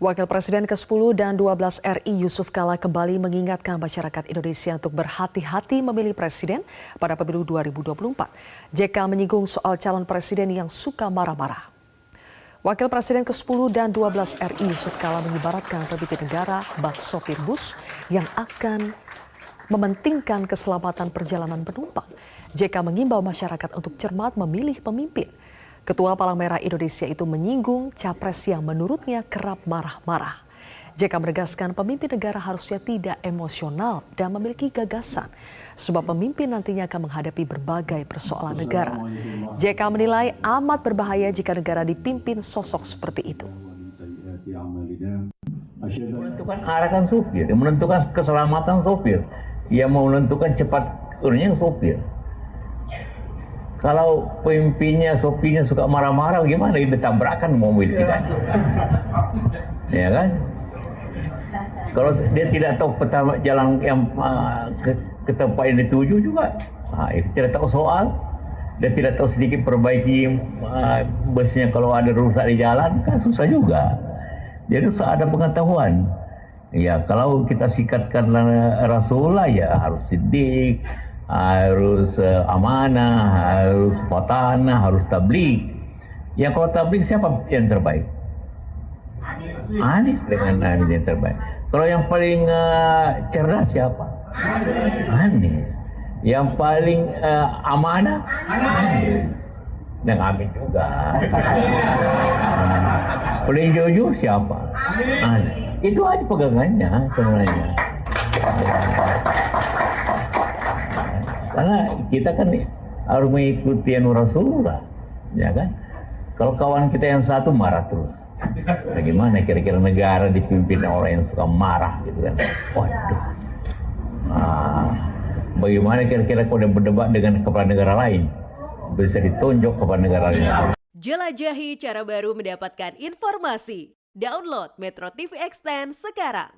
Wakil Presiden ke-10 dan 12 RI Yusuf Kala kembali mengingatkan masyarakat Indonesia untuk berhati-hati memilih presiden pada pemilu 2024. JK menyinggung soal calon presiden yang suka marah-marah. Wakil Presiden ke-10 dan 12 RI Yusuf Kala mengibaratkan pemimpin negara bak sopir bus yang akan mementingkan keselamatan perjalanan penumpang. JK mengimbau masyarakat untuk cermat memilih pemimpin. Ketua Palang Merah Indonesia itu menyinggung capres yang menurutnya kerap marah-marah. JK menegaskan pemimpin negara harusnya tidak emosional dan memiliki gagasan, sebab pemimpin nantinya akan menghadapi berbagai persoalan negara. JK menilai amat berbahaya jika negara dipimpin sosok seperti itu. menentukan arahkan sopir, menentukan keselamatan sopir, yang menentukan cepat urunnya sopir. Kalau pemimpinnya, sopirnya suka marah-marah, gimana? Dia tabrakan mobil kita. ya kan? Kalau dia tidak tahu peta jalan yang uh, ke, ke tempat yang dituju juga, uh, tidak tahu soal, dia tidak tahu sedikit perbaiki uh, busnya kalau ada rusak di jalan, kan susah juga. Jadi harus ada pengetahuan. Ya kalau kita sikatkan Rasulullah ya harus sidik, harus uh, amanah, harus fatana, harus tablik. Yang kalau tablik siapa yang terbaik? Anies dengan Anies yang terbaik. Kalau yang paling uh, cerdas siapa? Anies. Yang paling uh, amanah? Anies. Dan Amin juga. paling jujur siapa? Anies. Itu aja pegangannya sebenarnya. Karena kita kan harus mengikuti anu Rasulullah, ya kan? Kalau kawan kita yang satu marah terus, bagaimana kira-kira negara dipimpin orang yang suka marah gitu kan? Waduh, nah, bagaimana kira-kira kalau berdebat dengan kepala negara lain bisa ditunjuk kepala negara lain? Jelajahi cara baru mendapatkan informasi. Download Metro TV Extend sekarang.